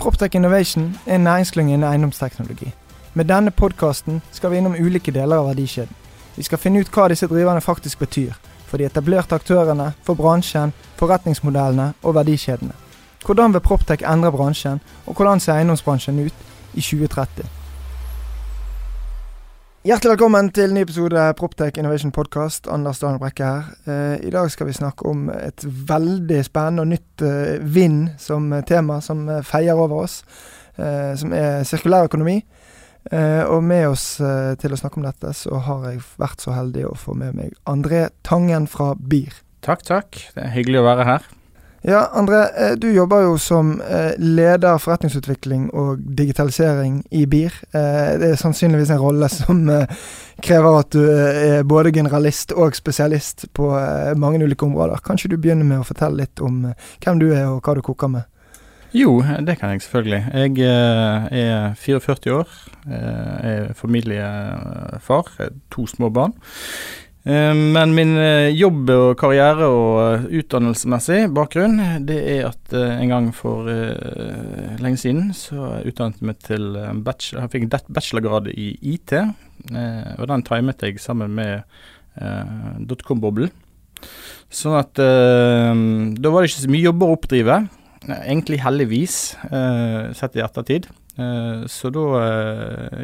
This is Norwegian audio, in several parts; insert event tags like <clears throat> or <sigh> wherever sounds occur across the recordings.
Proptech Innovation er en næringsklynge innen eiendomsteknologi. Med denne podkasten skal vi innom ulike deler av verdikjeden. Vi skal finne ut hva disse driverne faktisk betyr. For de etablerte aktørene, for bransjen, forretningsmodellene og verdikjedene. Hvordan vil Proptech endre bransjen, og hvordan ser eiendomsbransjen ut i 2030? Hjertelig velkommen til ny episode Proptech Innovation Podcast. Anders Daniel Brekke her. Eh, I dag skal vi snakke om et veldig spennende og nytt eh, vind som tema, som eh, feier over oss. Eh, som er sirkulær økonomi. Eh, og med oss eh, til å snakke om dette, så har jeg vært så heldig å få med meg André Tangen fra BIR. Takk, takk. Det er hyggelig å være her. Ja, André, eh, du jobber jo som eh, leder forretningsutvikling og digitalisering i BIR. Eh, det er sannsynligvis en rolle som krever at du er både generalist og spesialist på mange ulike områder. Kanskje du begynner med å fortelle litt om hvem du er og hva du koker med? Jo, det kan jeg selvfølgelig. Jeg er 44 år, er familiefar, to små barn. Eh, men min eh, jobb og karriere og eh, utdannelsesmessig bakgrunn, det er at en gang for lenge siden så utdannet jeg meg til bachelor, jeg fikk bachelorgrad i IT. Og den timet jeg sammen med dotcom-boblen. Sånn at da var det ikke så mye jobber å oppdrive. Egentlig heldigvis, sett i ettertid. Så da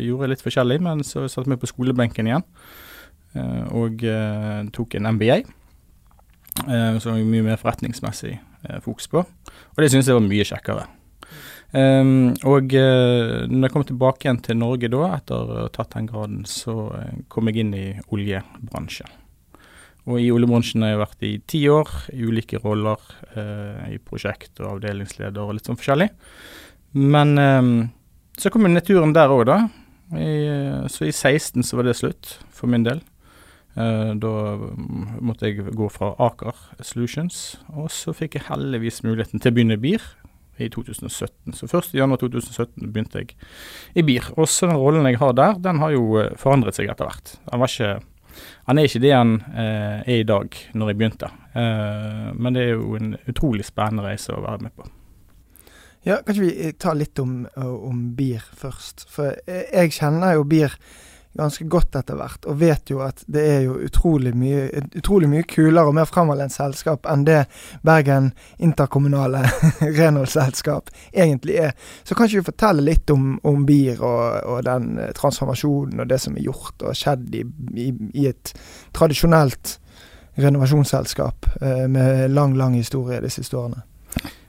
gjorde jeg litt forskjellig, men så satte jeg meg på skolebenken igjen. Eh, og eh, tok en MBA, eh, som jeg mye mer forretningsmessig fokus på. Og det syntes jeg var mye kjekkere. Um, og når jeg kom tilbake igjen til Norge da, etter å ha tatt den graden, så kom jeg inn i oljebransjen. Og i oljebransjen har jeg vært i ti år, i ulike roller. Uh, I prosjekt og avdelingsleder og litt sånn forskjellig. Men um, så kom nedturen der òg, da. I, så i 16 så var det slutt, for min del. Eh, da måtte jeg gå fra Aker Solutions, og så fikk jeg heldigvis muligheten til å begynne i BIR i 2017. Så 1.1.2017 begynte jeg i BIR. Og så den rollen jeg har der, den har jo eh, forandret seg etter hvert. Var ikke, han er ikke det han eh, er i dag, når jeg begynte. Eh, men det er jo en utrolig spennende reise å være med på. Ja, Kan ikke vi ta litt om, om BIR først? For jeg kjenner jo BIR ganske godt etter hvert, og vet jo at det er jo utrolig mye, utrolig mye kulere og mer framoverlent selskap enn det Bergen interkommunale <laughs> renholdsselskap egentlig er. Så kan ikke du fortelle litt om, om BIR og, og, den eh, transformasjonen og det som er gjort og skjedd i, i, i et tradisjonelt renovasjonsselskap eh, med lang, lang historie de siste årene?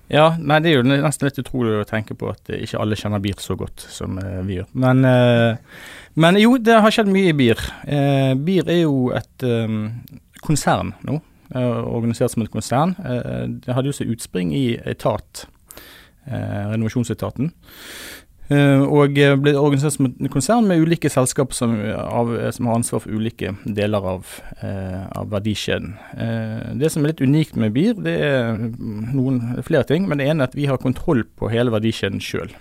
Ja, nei det er jo nesten litt utrolig å tenke på at ikke alle kjenner BIR så godt som uh, vi gjør. Men, uh, men, jo, det har skjedd mye i. Uh, BIR er jo et konsern nå, organisert som et konsern. det hadde jo sitt utspring i etat, renovasjonsetaten. Uh, og ble organisert som et konsern med ulike selskap som, av, som har ansvar for ulike deler av, av verdikjeden. Det som er litt unikt med BIR, det er noen, flere ting. Men det ene er at vi har kontroll på hele verdikjeden sjøl.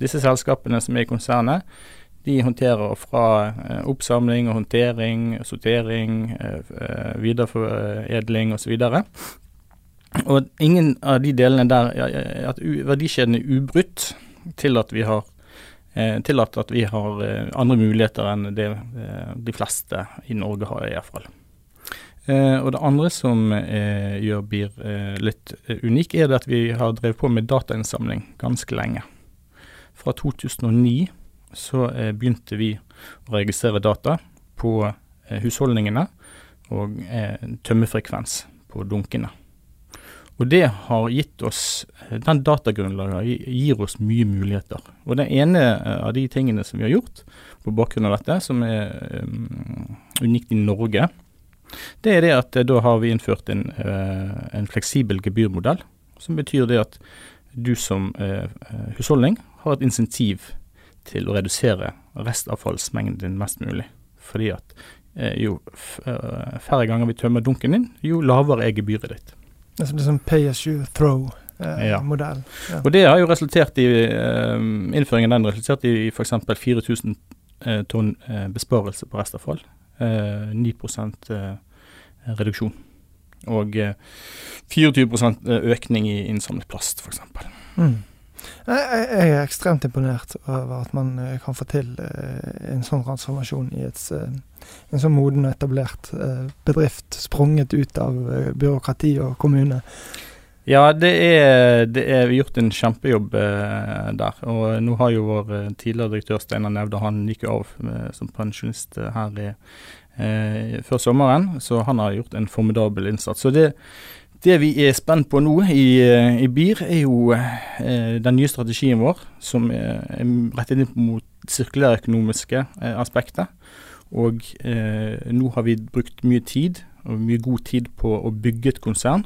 Disse selskapene som er i konsernet, de håndterer fra oppsamling og håndtering, sortering, videreforedling osv. Og ingen av de delene der, at verdikjeden er ubrutt til at vi har eh, tillatt at vi har eh, andre muligheter enn det eh, de fleste i Norge har, iallfall. Eh, og det andre som eh, gjør BIR litt unik, er at vi har drevet på med datainnsamling ganske lenge. Fra 2009 så begynte vi å registrere data på husholdningene og tømmefrekvens på dunkene. Og det har gitt oss eh, Den datagrunnlaget gir oss mye muligheter. Og det ene eh, av de tingene som vi har gjort på bakgrunn av dette, som er um, unikt i Norge, det er det at da har vi innført en, uh, en fleksibel gebyrmodell. Som betyr det at du som uh, husholdning har et insentiv til å redusere restavfallsmengden din mest mulig. Fordi at uh, jo færre ganger vi tømmer dunken din, jo lavere er gebyret ditt. Det som liksom pay as you throw-modell. Eh, ja. Og det har jo resultert i eh, Innføringen den resultert i f.eks. 4000 eh, tonn eh, besparelse på restavfall. 9% reduksjon. Og 24% økning i innsamlet plast, f.eks. Mm. Jeg, er ekstremt imponert over at man eh, kan få til eh, en sånn transformasjon i et, eh, en sånn moden og etablert bedrift, sprunget ut av byråkrati og kommune. Ja, det er, det er gjort en kjempejobb der. Og nå har jo vår tidligere direktør Steinar Nevde, han gikk jo av som pensjonist her i, før sommeren, så han har gjort en formidabel innsats. Så det, det vi er spent på nå i, eh, i BIR, er jo eh, den nye strategien vår, som er, er rettet inn mot sirkulærøkonomiske eh, aspekter. Og eh, nå har vi brukt mye tid, og mye god tid, på å bygge et konsern.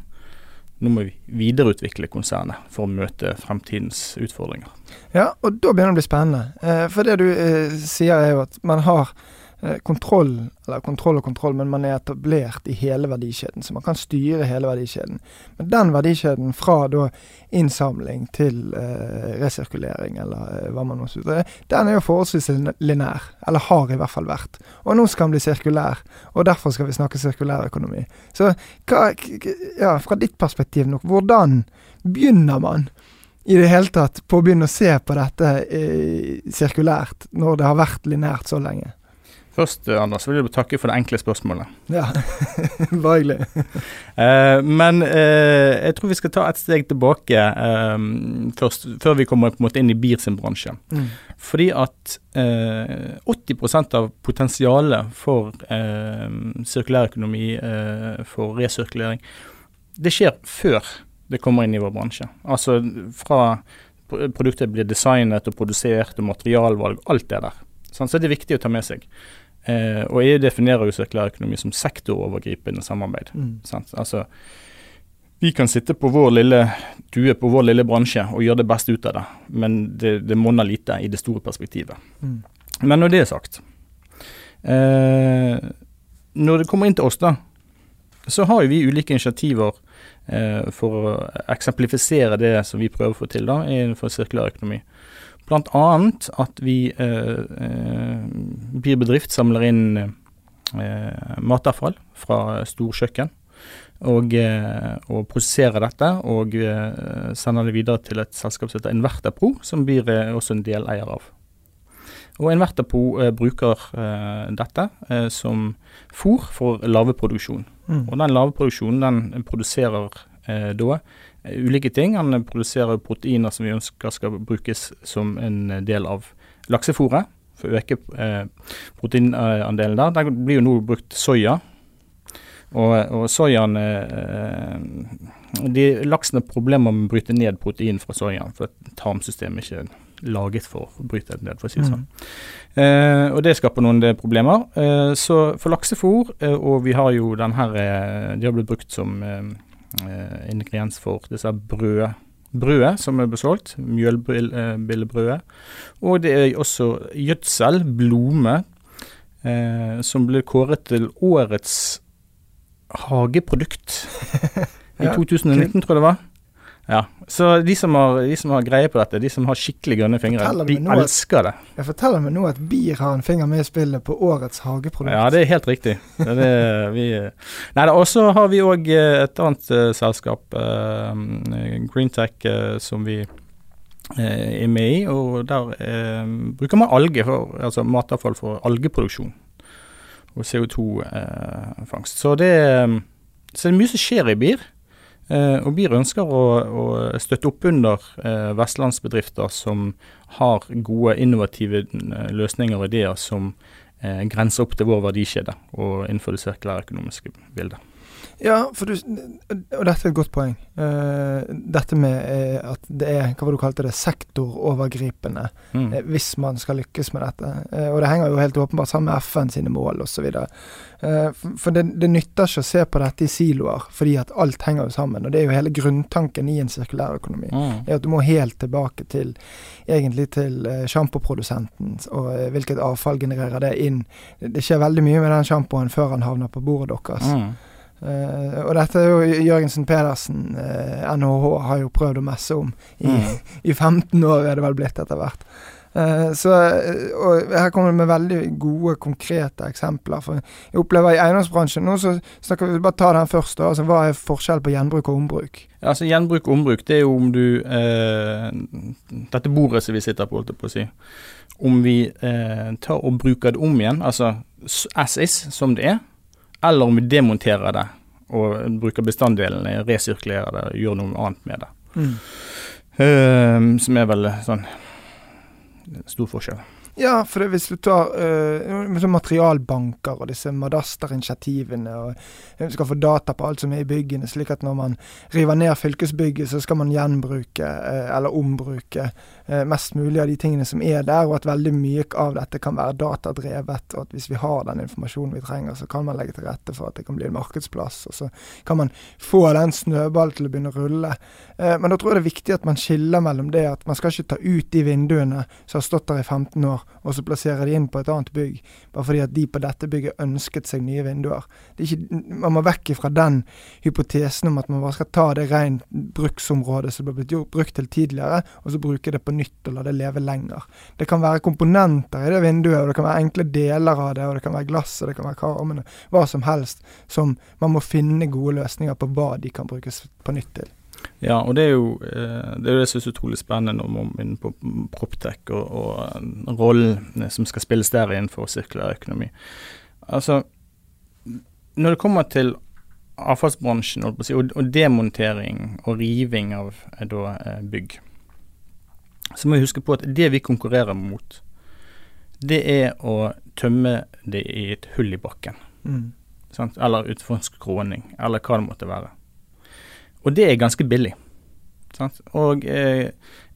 Nå må vi videreutvikle konsernet for å møte fremtidens utfordringer. Ja, og da begynner det å bli spennende. Eh, for det du eh, sier er jo at man har kontroll, eller kontroll og kontroll, men man er etablert i hele verdikjeden. Så man kan styre hele verdikjeden. Men den verdikjeden fra da innsamling til eh, resirkulering, eller eh, hva man må si, den er jo forholdsvis linær. Eller har i hvert fall vært. Og nå skal den bli sirkulær, og derfor skal vi snakke sirkulærøkonomi. Så hva, ja, fra ditt perspektiv nok, hvordan begynner man? i det hele tatt på å begynne å se på dette eh, sirkulært, når det har vært linært så lenge? Først Anders, vil jeg takke for det enkle spørsmålet. Ja, bare hyggelig. uh, men uh, jeg tror vi skal ta et steg tilbake uh, først, før vi kommer på en måte inn i BIR sin bransje. Mm. Fordi at 80% av potensialet for sirkulærøkonomi, for resirkulering, det skjer før det kommer inn i vår bransje. Altså fra produktet blir designet og produsert og materialvalg, alt det der. Sånn, så det er viktig å ta med seg. Eh, og EU definerer jo sirkulærøkonomi som sektorovergripende samarbeid. Mm. Altså, vi kan sitte på vår lille due på vår lille bransje og gjøre det beste ut av det, men det, det monner lite i det store perspektivet. Mm. Men når det er sagt eh, Når det kommer inn til oss, da, så har jo vi ulike initiativer eh, for å eksemplifisere det som vi prøver å få til da, innenfor sirkulærøkonomi. Bl.a. at vi eh, eh, Blir bedrift samler inn eh, matavfall fra storkjøkken. Og, eh, og prosesserer dette og eh, sender det videre til et selskap som heter Invertapro, som blir eh, også en deleier av. Og Inverterpro bruker dette som fôr for laveproduksjon. Mm. Og den laveproduksjonen den produserer da ulike ting. Han produserer proteiner som vi ønsker skal brukes som en del av laksefôret. For å øke eh, proteinandelen der. Der blir jo nå brukt soya. Og, og soyaen eh, de, Laksen har problemer med å bryte ned protein fra soyaen, for tarmsystemet er ikke laget for å bryte det ned, for å si det sånn. Mm. Eh, og det skaper noen problemer. Eh, så for laksefôr, eh, og vi har jo den her eh, De har blitt brukt som eh, ingrediens for disse brød, brødet som er besolgt, mjølbillebrødet. Og det er også gjødsel, blome, eh, som ble kåret til årets hageprodukt <laughs> i 2019, tror jeg det var. Ja, Så de som, har, de som, har, greie på dette, de som har skikkelig grønne fingre, de elsker det. Jeg forteller meg nå at bier har en finger med i spillet på årets hageprodukt. Ja, det er helt riktig. Det det <laughs> vi, nei, og så har vi òg eh, et annet uh, selskap, uh, Greentech, uh, som vi er med i. Og der bruker man alge, for, altså matavfall for algeproduksjon og CO2-fangst. så, det, så det er mye som skjer i BIR. Eh, og BIR ønsker å, å støtte opp under eh, vestlandsbedrifter som har gode, innovative eh, løsninger og ideer som grenser opp til vår verdikjede og innenfor det sirkulære økonomiske bildet. Ja, for du, og dette er et godt poeng. Uh, dette med uh, at det er hva var du kalte det, sektorovergripende mm. uh, hvis man skal lykkes med dette. og det henger jo helt åpenbart sammen med FN sine mål osv. Uh, for det, det, nytter ikke å se på dette i siloer, fordi at alt henger jo sammen. Og det er jo hele grunntanken i en sirkulærøkonomi. Mm. er at Du må helt tilbake til egentlig til sjampoprodusenten og hvilket avfall genererer det inn. Det skjer veldig mye med den sjampoen før han havner på bordet deres. Mm. Uh, og dette er jo Jørgensen Pedersen, uh, eh, NHH, har jo prøvd å messe om. I, mm. <laughs> I, 15 år er det vel blitt etter hvert. Uh, så, og Her kommer det med veldig gode, konkrete eksempler. For jeg opplever I eiendomsbransjen nå så snakker vi bare ta den først. Altså, hva er forskjell på gjenbruk og ombruk? Altså Gjenbruk og ombruk, det er jo om du Dette bordet som vi sitter på, holdt jeg på å si. Om vi tar og bruker det om igjen, altså as is, som det er eller om vi demonterer det og bruker bestanddelene, resirkulerer det og gjør noe annet med det. Mm. Uh, som er vel sånn stor forskjell. Ja, for det, hvis du tar uh, materialbanker og disse Madaster-initiativene og skal få data på alt som er i byggene, slik at når man river ned fylkesbygget, så skal man gjenbruke uh, eller ombruke mest mulig av de tingene som er der, og at veldig mye av dette kan være datadrevet. Og at hvis vi har den informasjonen vi trenger, så kan man legge til rette for at det kan bli en markedsplass. Og så kan man få den snøballen til å begynne å rulle. men da tror jeg det er viktig at man skiller mellom det at man skal ikke ta ut de vinduene som har stått der i 15 år og så plassere de inn på et annet bygg, bare fordi at de på dette bygget ønsket seg nye vinduer. Ikke, man må vekk fra den hypotesen om at man bare skal ta det rent bruksområdet som ble blitt brukt til tidligere, og så bruke det på nytt og la det leve lenger. Det kan være komponenter i det vinduet, og det kan være enkle deler av det, og det kan være glass, og det kan være karmene, hva som helst, som man må finne gode løsninger på hva de kan brukes på nytt til. Ja, og det er jo eh, det, er det som er utrolig spennende man er på Proptech og, og rollen som skal spilles der innenfor sirkulær økonomi. Altså, når det kommer til avfallsbransjen og, demontering og riving av eh, da, eh, bygg, så må vi huske på at det vi konkurrerer mot, det er å tømme det i et hull i bakken. Mm. Eller utenfor en skråning, eller hva det måtte være. Og det er ganske billig. Sant? Og eh,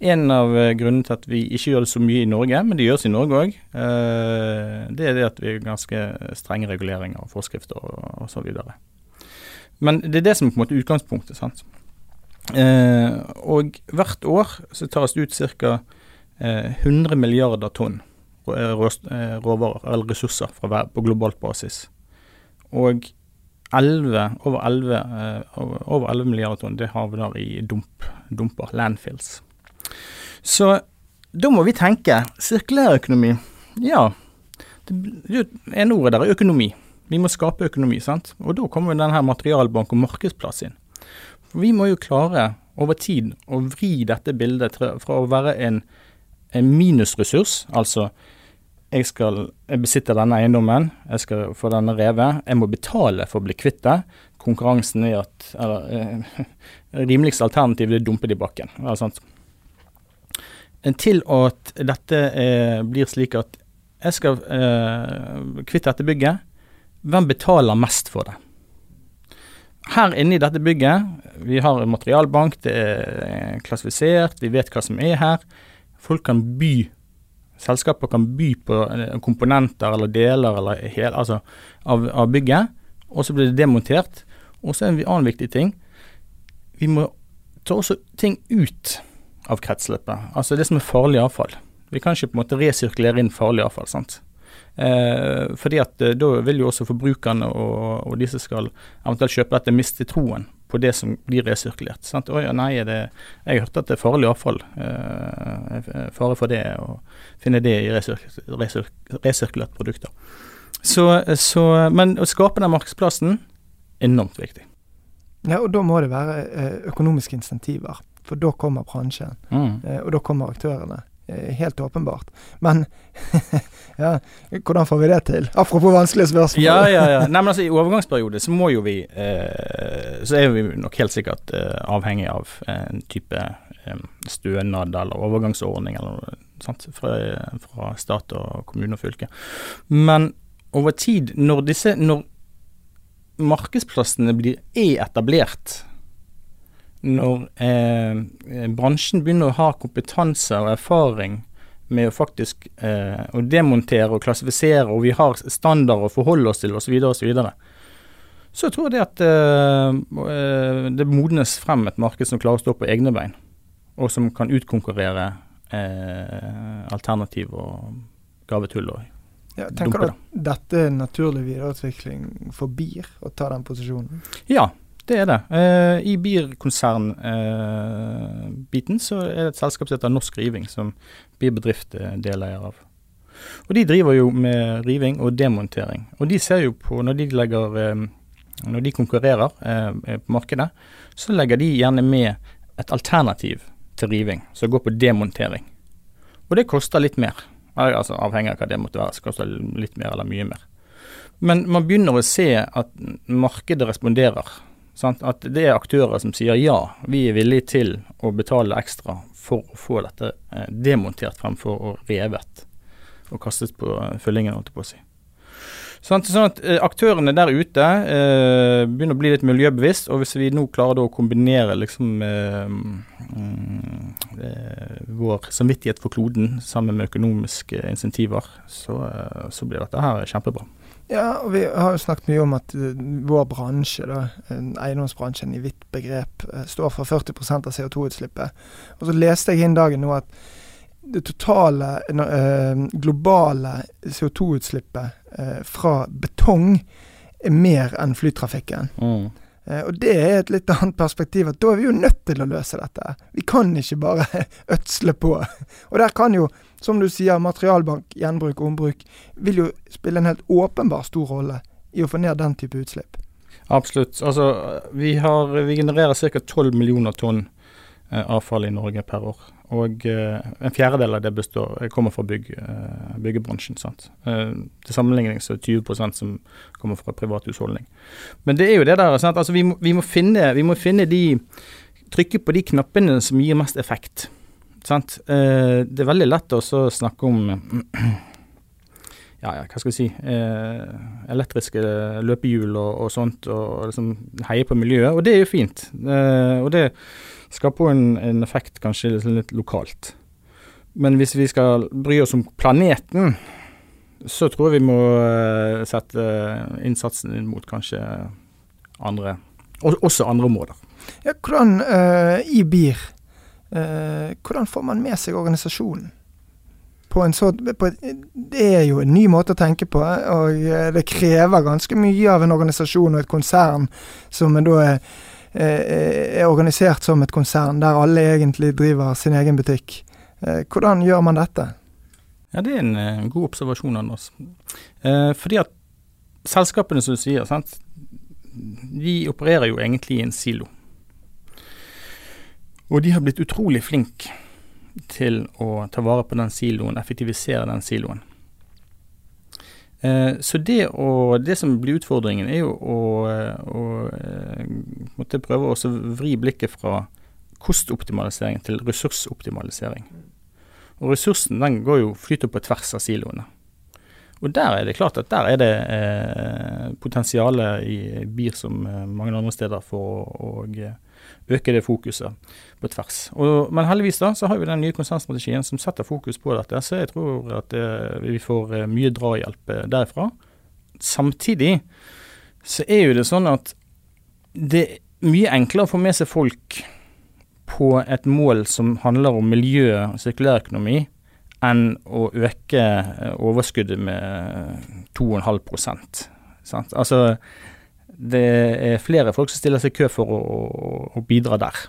en av eh, grunnene til at vi ikke gjør det så mye i Norge, men det gjøres i Norge òg, eh, det er det at vi har ganske strenge reguleringer og forskrifter og, og så videre. Men det er det som er på en måte utgangspunktet. sant? Eh, og hvert år så tas det ut ca. Eh, 100 milliarder tonn eh, råvarer, eller ressurser fra, på globalt basis. Og 11, over, 11, eh, over 11 milliarder tonn det havner i dump, dumper, landfills. Så da må vi tenke sirkulærøkonomi. Ja, det, en ordet der er økonomi. Vi må skape økonomi, sant. Og da kommer denne materialbank og markedsplass inn. Vi må jo klare over tid å vri dette bildet fra å være en, en minusressurs, altså jeg skal jeg besitter denne eiendommen, jeg skal få denne revet. Jeg må betale for å bli kvitt det. Konkurransen er at eller, eh, <laughs> Rimeligste alternativ er å dumpe det i bakken. Til at dette eh, blir slik at jeg skal eh, kvitte dette bygget. Hvem betaler mest for det? Her inne i dette bygget, vi har en materialbank, det er klassifisert, vi vet hva som er her. Folk kan by selskaper kan by på eh, komponenter eller deler eller hel, altså av, av, bygget, og så blir det demontert. Og så er en annen viktig ting. Vi må ta også ting ut av kretsløpet. Altså det som er farlig avfall. Vi kan ikke på en måte resirkulere inn farlig avfall. sant? Eh, fordi at eh, Da vil jo også forbrukerne og, og de som skal eventuelt kjøpe dette, miste troen på det som blir resirkulert. Sant? Oi, nei, det, jeg har hørt at det er farlig avfall. Eh, fare for det å finne det i resirkulert resir, resir, produkter. Så, så, men å skape den markedsplassen enormt viktig. Ja, og da må det være eh, økonomiske insentiver. For da kommer bransjen, mm. Eh, og da kommer aktørene. Eh, helt åpenbart. Men <laughs> ja, hvordan får vi det til? Apropos vanskelige spørsmål. Ja, ja, ja. Nei, men altså, I overgangsperiode så må jo vi eh, Så er vi nok helt sikkert eh, avhengig av en type eh, stønad eller overgangsordning eller noe fra, fra stat og kommune og fylke. Men over tid, når disse når markedsplassene blir, er etablert, når eh, bransjen begynner å ha kompetanse og erfaring med å faktisk eh, å demontere og klassifisere, og vi har standarder å forholde oss til osv., osv., så, så tror jeg det at eh, eh, det modnes frem et marked som klarer å stå på egne bein, og som kan utkonkurrere eh, alternativ og gavetull. og ja, tenker du at dette er naturlig videreutvikling forbir å ta den posisjonen? Ja, det er det. Eh, I bierkonsernbiten eh, så er det et selskap som heter Norsk Riving, som BIR bedrift er deleier av. Og De driver jo med riving og demontering. Og de ser jo på, når de, legger, eh, når de konkurrerer eh, på markedet, så legger de gjerne med et alternativ til riving, som går på demontering. Og det koster litt mer. Altså Avhengig av hva det måtte være, så koster det litt mer eller mye mer. Men man begynner å se at markedet responderer. Sant? At det er aktører som sier ja, vi er villige til å betale ekstra for å få dette eh, demontert fremfor å revet og kastet på fyllingen, holdt jeg på å si. Sånn, sånn at eh, Aktørene der ute eh, begynner å bli litt miljøbevisst, og hvis vi nå klarer å kombinere liksom eh, eh, vår samvittighet for kloden sammen med økonomiske insentiver, så, eh, så blir dette her kjempebra. Ja, og vi har jo snakket mye om at uh, vår bransje, da, eiendomsbransjen i vidt begrep, uh, står for 40% av CO2-utslippet. Og så leste jeg inn dagen nå at det totale eh, globale CO2-utslippet eh, fra betong er mer enn flytrafikken. Mm. Eh, og det er et litt annet perspektiv. at Da er vi jo nødt til å løse dette. Vi kan ikke bare <laughs> ødsle på. Og der kan jo, som du sier, materialbank, gjenbruk og ombruk vil jo spille en helt åpenbar stor rolle i å få ned den type utslipp. Absolutt. Altså, vi, har, vi genererer ca. 12 millioner tonn eh, avfall i Norge per år. Og eh, en fjerdedel av det består, kommer fra bygg, eh, byggebransjen. sant? Eh, til sammenligning så er det 20% som kommer fra privat husholdning. Men det er jo det der. Altså vi må, vi må, finne, vi må finne de Trykke på de knappene som gir mest effekt. sant? det er veldig lett å snakke om <clears throat> ja, ja, hva skal vi si, eh, elektriske løpehjul og, og sånt, og, og liksom heie på miljøet. Og det er jo fint. Eh, og det skaper en, en effekt kanskje litt lokalt. Men hvis vi skal bry oss om planeten, så tror jeg vi må uh, sette innsatsen inn mot kanskje andre Også andre områder. Ja, hvordan, uh, I BIR, uh, hvordan får man med seg organisasjonen? På en så, på, det er jo en ny måte å tenke på, og det krever ganske mye av en organisasjon og et konsern som da er Eh, er organisert som et konsern, der alle egentlig driver sin egen butikk. Eh, hvordan gjør man dette? Ja, Det er en, en god observasjon, Anders. Eh, fordi at selskapene, som du sier, sant? de opererer jo egentlig i en silo. Og de har blitt utrolig flinke til å ta vare på den siloen, effektivisere den siloen. Eh, så det, å, det, som blir utfordringen, er jo å, å måtte prøve å vri blikket fra kostoptimalisering til ressursoptimalisering. Og ressursen den går jo flyter på tvers av siloene. Og der er det klart at der er det eh, potensialet i BIR som eh, mange andre steder for å, å øke det fokuset på tvers. Og, men heldigvis da, så har vi den nye konsernstrategien som setter fokus på dette. Så jeg tror at eh, vi får eh, mye drahjelp derfra. Samtidig så er jo det sånn at det er mye enklere å få med seg folk på et mål som handler om miljø og sirkulærøkonomi, enn å øke overskuddet med 2,5% sant? Altså det er flere folk som stiller seg i kø for å, å, bidra der.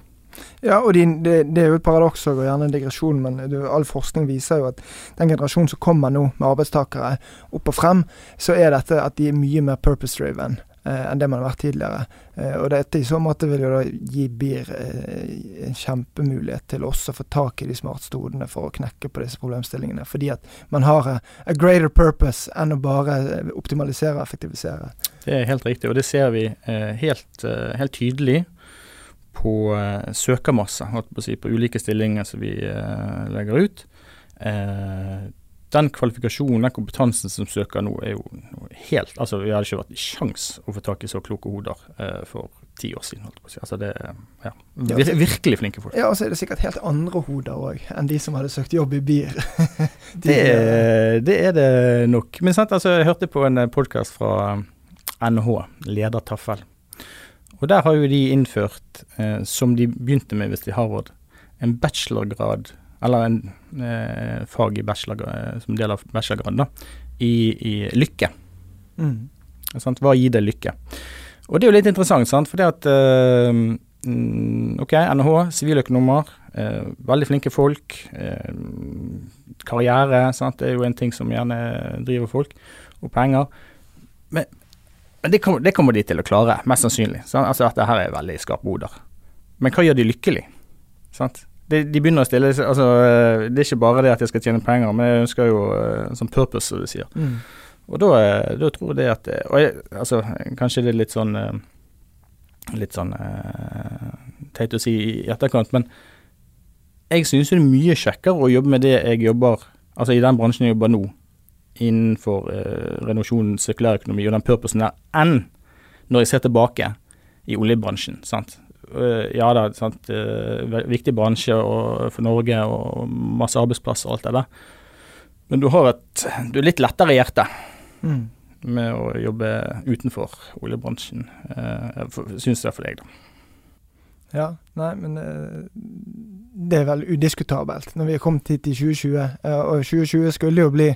Ja, og de, det, det, er jo et paradoks og gjerne en digresjon, men det, all forskning viser jo at den generasjonen som kommer nå med arbeidstakere opp og frem, så er dette at de er mye mer purpose-driven eh, enn det man har vært tidligere. Eh, og dette i så måte vil jo da gi BIR eh, en kjempemulighet til også å få tak i de smarteste hodene for å knekke på disse problemstillingene. Fordi at man har a, greater purpose enn å bare optimalisere og effektivisere. Det er helt riktig, og det ser vi eh, helt, eh, helt, tydelig på eh, søkermasse på, ulike stillinger som vi legger ut den kvalifikasjonen, den kompetansen som søker nå, er jo helt Altså, vi hadde ikke vært i sjans å få tak i så kloke hoder eh, for ti år siden. Altså, det er ja, vir virkelig flinke folk. Ja, og så er det sikkert helt andre hoder òg enn de som hadde søkt jobb i BIR. <laughs> de, det, det, er det nok. Men sant, altså, jeg hørte på en podkast fra NH, Leder Taffel. Og der har jo de innført, eh, som de begynte med visst i Harvard, en bachelorgrad eller en eh, fag i bachelor, eh, som del av bachelorgraden, da, i, i lykke. Mm. Hva gir det lykke? Og det er jo litt interessant, sant, for det at eh, OK, NHH, siviløkonomer, eh, veldig flinke folk. Eh, karriere, sant, det er jo en ting som gjerne driver folk, og penger. Men, men det, kommer, det, kommer, de til å klare, mest sannsynlig. Sant? Altså Dette her er veldig skarpe hoder. Men hva gjør de lykkelig? Sant? De, de, begynner å stille altså, eh, Det er ikke bare det at jeg skal tjene penger, men jeg ønsker jo sånn som purpose, som du sier. Mm. Og da, eh, da, tror jeg det at Og jeg, altså, kanskje det er litt sånn Litt sånn teit å si i etterkant, men jeg synes det er mye kjekkere å jobbe med det jeg jobber Altså i den bransjen jeg jobber nå, innenfor eh, renovasjon, sirkulærøkonomi og den purposen der, enn når jeg ser tilbake i oljebransjen. sant? Eh, ja da, sant, eh, viktig bransje for Norge og masse arbeidsplasser og alt det der. Men du har et Du er litt lettere i hjertet mm. med å jobbe utenfor oljebransjen, uh, syns jeg for deg, da. Ja, nei, men det er vel udiskutabelt når vi er kommet hit i 2020. Eh, og 2020 skulle jo bli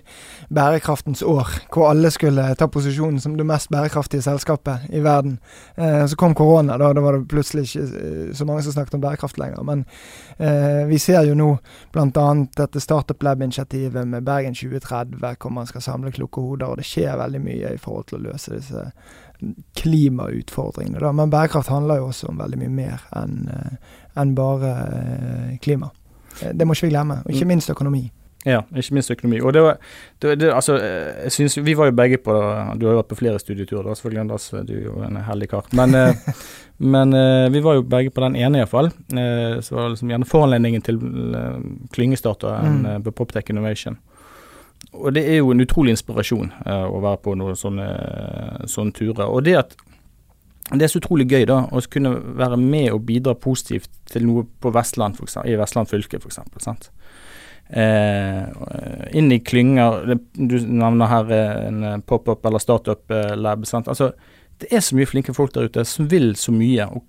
bærekraftens år, hvor alle skulle ta posisjonen som det mest bærekraftige selskapet i verden. Eh, så kom korona, da, da var det plutselig ikke eh, så mange som snakket om bærekraft lenger. Men vi ser jo nå bl.a. dette Startup Lab-initiativet med Bergen 2030, hvor man skal samle kloke hoder, og det skjer veldig mye i forhold til å løse disse klimautfordringene. Da. Men bærekraft handler jo også om veldig mye mer enn en bare eh, klima. Eh, det må ikke vi glemme. Og ikke mm. minst økonomi. Ja, ikke minst økonomi. Og det var, det, det, altså, eh, jeg synes, Vi var jo begge på Du har jo vært på flere studieturer, da, selvfølgelig, Anders. Du er jo en heldig kar. Men, <laughs> men vi var jo begge på den ene, iallfall. Så var det liksom gjerne foranledningen til klyngestarten mm. på Poptech Innovation. Og det er jo en utrolig inspirasjon å være på noen sånne, sånne turer. Og det at det er så utrolig gøy da, å kunne være med og bidra positivt til noe på Vestland, for eksempel, i Vestland fylke f.eks. Eh, inn i klynger Du nevner her en pop-up eller startup-lab. Altså, det er så mye flinke folk der ute som vil så mye. Og,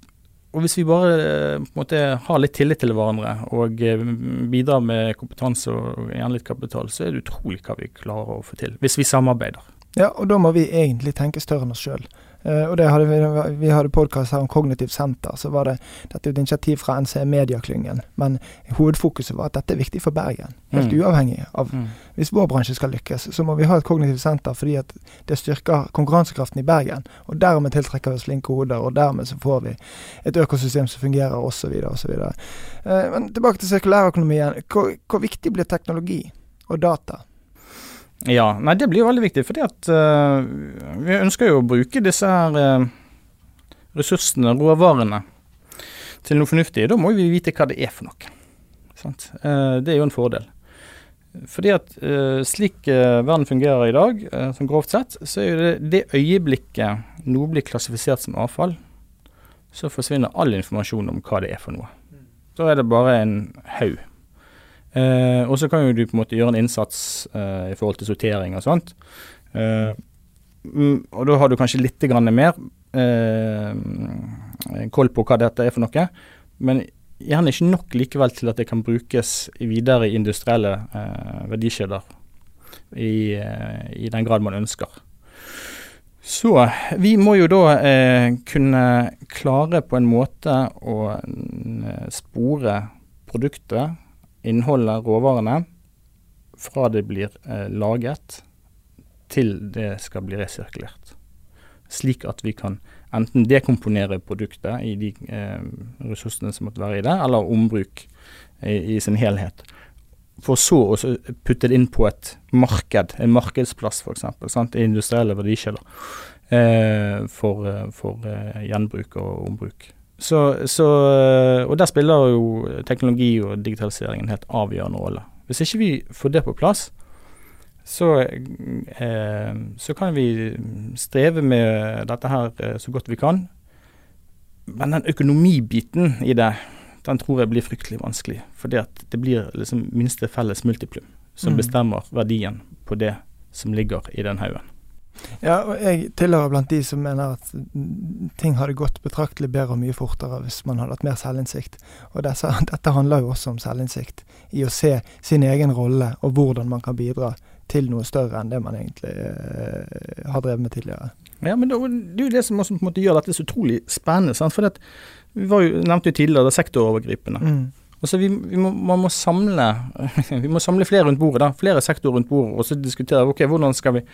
og hvis vi bare en måte har litt tillit til hverandre og eh, bidrar med kompetanse og gjerne litt kapital, så er det utrolig hva vi klarer å få til. Hvis vi samarbeider. Ja, og da må vi egentlig tenke større enn oss sjøl. Uh, og det hadde vi, vi hadde podkast her om Kognitivt senter. Så var det dette er et initiativ fra NCE Medieklyngen, Men hovedfokuset var at dette er viktig for Bergen. Helt mm. uavhengig av mm. Hvis vår bransje skal lykkes, så må vi ha et kognitivt senter fordi at det styrker konkurransekraften i Bergen. Og dermed tiltrekker vi oss flinke hoder, og dermed så får vi et økosystem som fungerer, osv. osv. Uh, men tilbake til sirkulærøkonomien. Hvor, hvor viktig blir teknologi og data? Ja, nei det blir jo veldig viktig, fordi at uh, vi ønsker jo å bruke disse her uh, ressursene, råvarene, til noe fornuftig. Da må vi vite hva det er for noe. Uh, det er jo en fordel. Fordi at slik verden fungerer i dag, som grovt sett, så er det det øyeblikket noe blir klassifisert som avfall, så forsvinner all informasjon om hva det er for noe. Da er det bare en haug Eh, og så kan jo du på en måte gjøre en innsats eh, i forhold til sortering og sånt. Eh, mm, og da har du kanskje litt mer eh, koll på hva dette er for noe. Men gjerne ikke nok likevel til at det kan brukes videre i industrielle eh, verdikjeder. I, eh, I, den grad man ønsker. Så vi må jo da kunne klare på en måte å spore produktet innholdet, råvarene, fra det blir eh, laget til det skal bli resirkulert. Slik at vi kan enten dekomponere produktet i de eh, ressursene som måtte være i det, eller ombruk i, i sin helhet. For så å putte det inn på et marked, en markedsplass f.eks. Industrielle verdikjeder. Eh, for, eh, for eh, gjenbruk og ombruk. Så, så, og der spiller jo teknologi og digitalisering en helt avgjørende rolle. Hvis ikke vi får det på plass, så, eh, så kan vi streve med dette her eh, så godt vi kan. Men den økonomibiten i det, den tror jeg blir fryktelig vanskelig. Fordi at det blir liksom minste felles multiplum som Mm. bestemmer verdien på det som ligger i den haugen. Ja, og jeg tilhører blant de som mener at ting hadde gått betraktelig bedre og mye fortere hvis man hadde hatt mer selvinnsikt. Og disse, <laughs> dette handler jo også om selvinnsikt. I å se sin egen rolle og hvordan man kan bidra til noe større enn det man egentlig eh, har drevet med tidligere. Ja, men det det er jo det som også på en måte gjør dette så utrolig spennende. Sant? For det, vi var jo, nevnte jo tidligere det sektorovergripende. Mm. Og så vi, vi må, man må samle <laughs> vi må samle flere rundt bordet, da. flere sektorer rundt bordet, og så diskutere ok, hvordan skal vi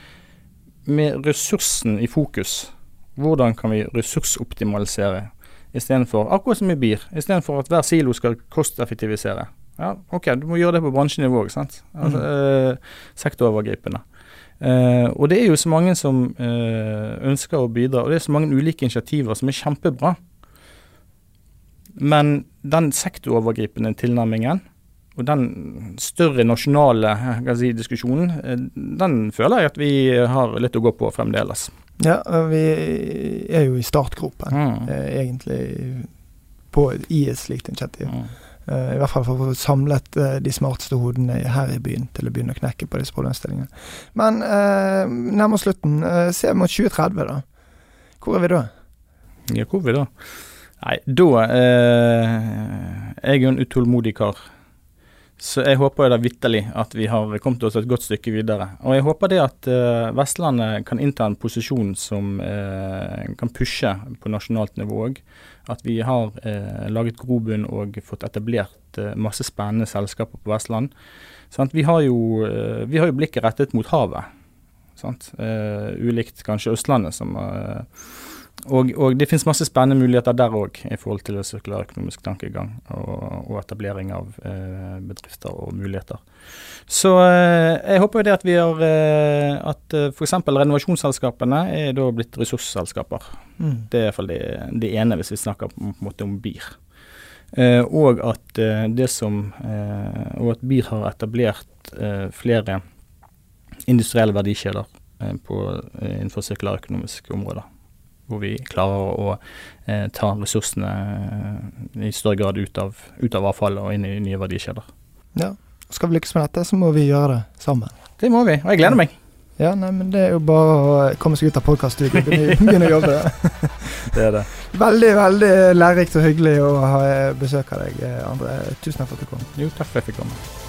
med ressursen i fokus, hvordan kan vi ressursoptimalisere istedenfor akkurat som i BIR, istedenfor at hver silo skal kosteffektivisere. Ja, ok, du må gjøre det på bransjenivå, ikke sant. Altså, eh, sektorovergripende. Eh, og det er jo så mange som eh, ønsker å bidra, og det er så mange ulike initiativer som er kjempebra. Men den sektorovergripende tilnærmingen og den større nasjonale eh, kan si, diskusjonen, eh, den føler jeg at vi har litt å gå på fremdeles. Ja, og vi er jo i startgropen, Mm. eh, egentlig, på, i et slikt initiativ. Mm. Eh, I hvert fall for å få samlet eh, de smarteste hodene her i byen til å begynne å knekke på disse problemstillingene. Men eh, nærmere slutten. Se mot 2030, da. Hvor er vi da? Ja, hvor er vi da? Nei, da eh, Jeg er jo en utålmodig kar. Så jeg håper da vitterlig at vi har kommet oss et godt stykke videre. Og jeg håper det at eh, Vestlandet kan innta en posisjon som eh, kan pushe på nasjonalt nivå òg. At vi har eh, laget grobunn og fått etablert masse spennende selskaper på Vestland. Vi, har jo, vi har jo blikket rettet mot havet. Ulikt kanskje Østlandet, som og, og det finnes masse spennende muligheter der òg, i forhold til sirkulær økonomisk tankegang og, og etablering av eh, bedrifter og muligheter. Så eh, jeg håper jo det at vi har eh, at eh, f.eks. renovasjonsselskapene er da blitt ressursselskaper. Mm. Det er iallfall det, det ene, hvis vi snakker på en måte om BIR. Eh, og at eh, det som eh, Og at BIR har etablert eh, flere industrielle verdikjeder på, innenfor sirkulærøkonomiske områder. Hvor vi klarer å eh, ta ressursene eh, i større grad ut av, ut av avfallet og inn i nye verdikjeder. Ja. Skal vi lykkes med dette, så må vi gjøre det sammen. Det må vi, og jeg gleder meg. Ja, nei, men det er jo bare å komme seg ut av podkaststudioet og <laughs> begynne, å jobbe. Det er det. Veldig, veldig lærerikt og hyggelig å ha besøk av deg, André. Tusen takk for at du kom. Jo, takk for at jeg fikk komme.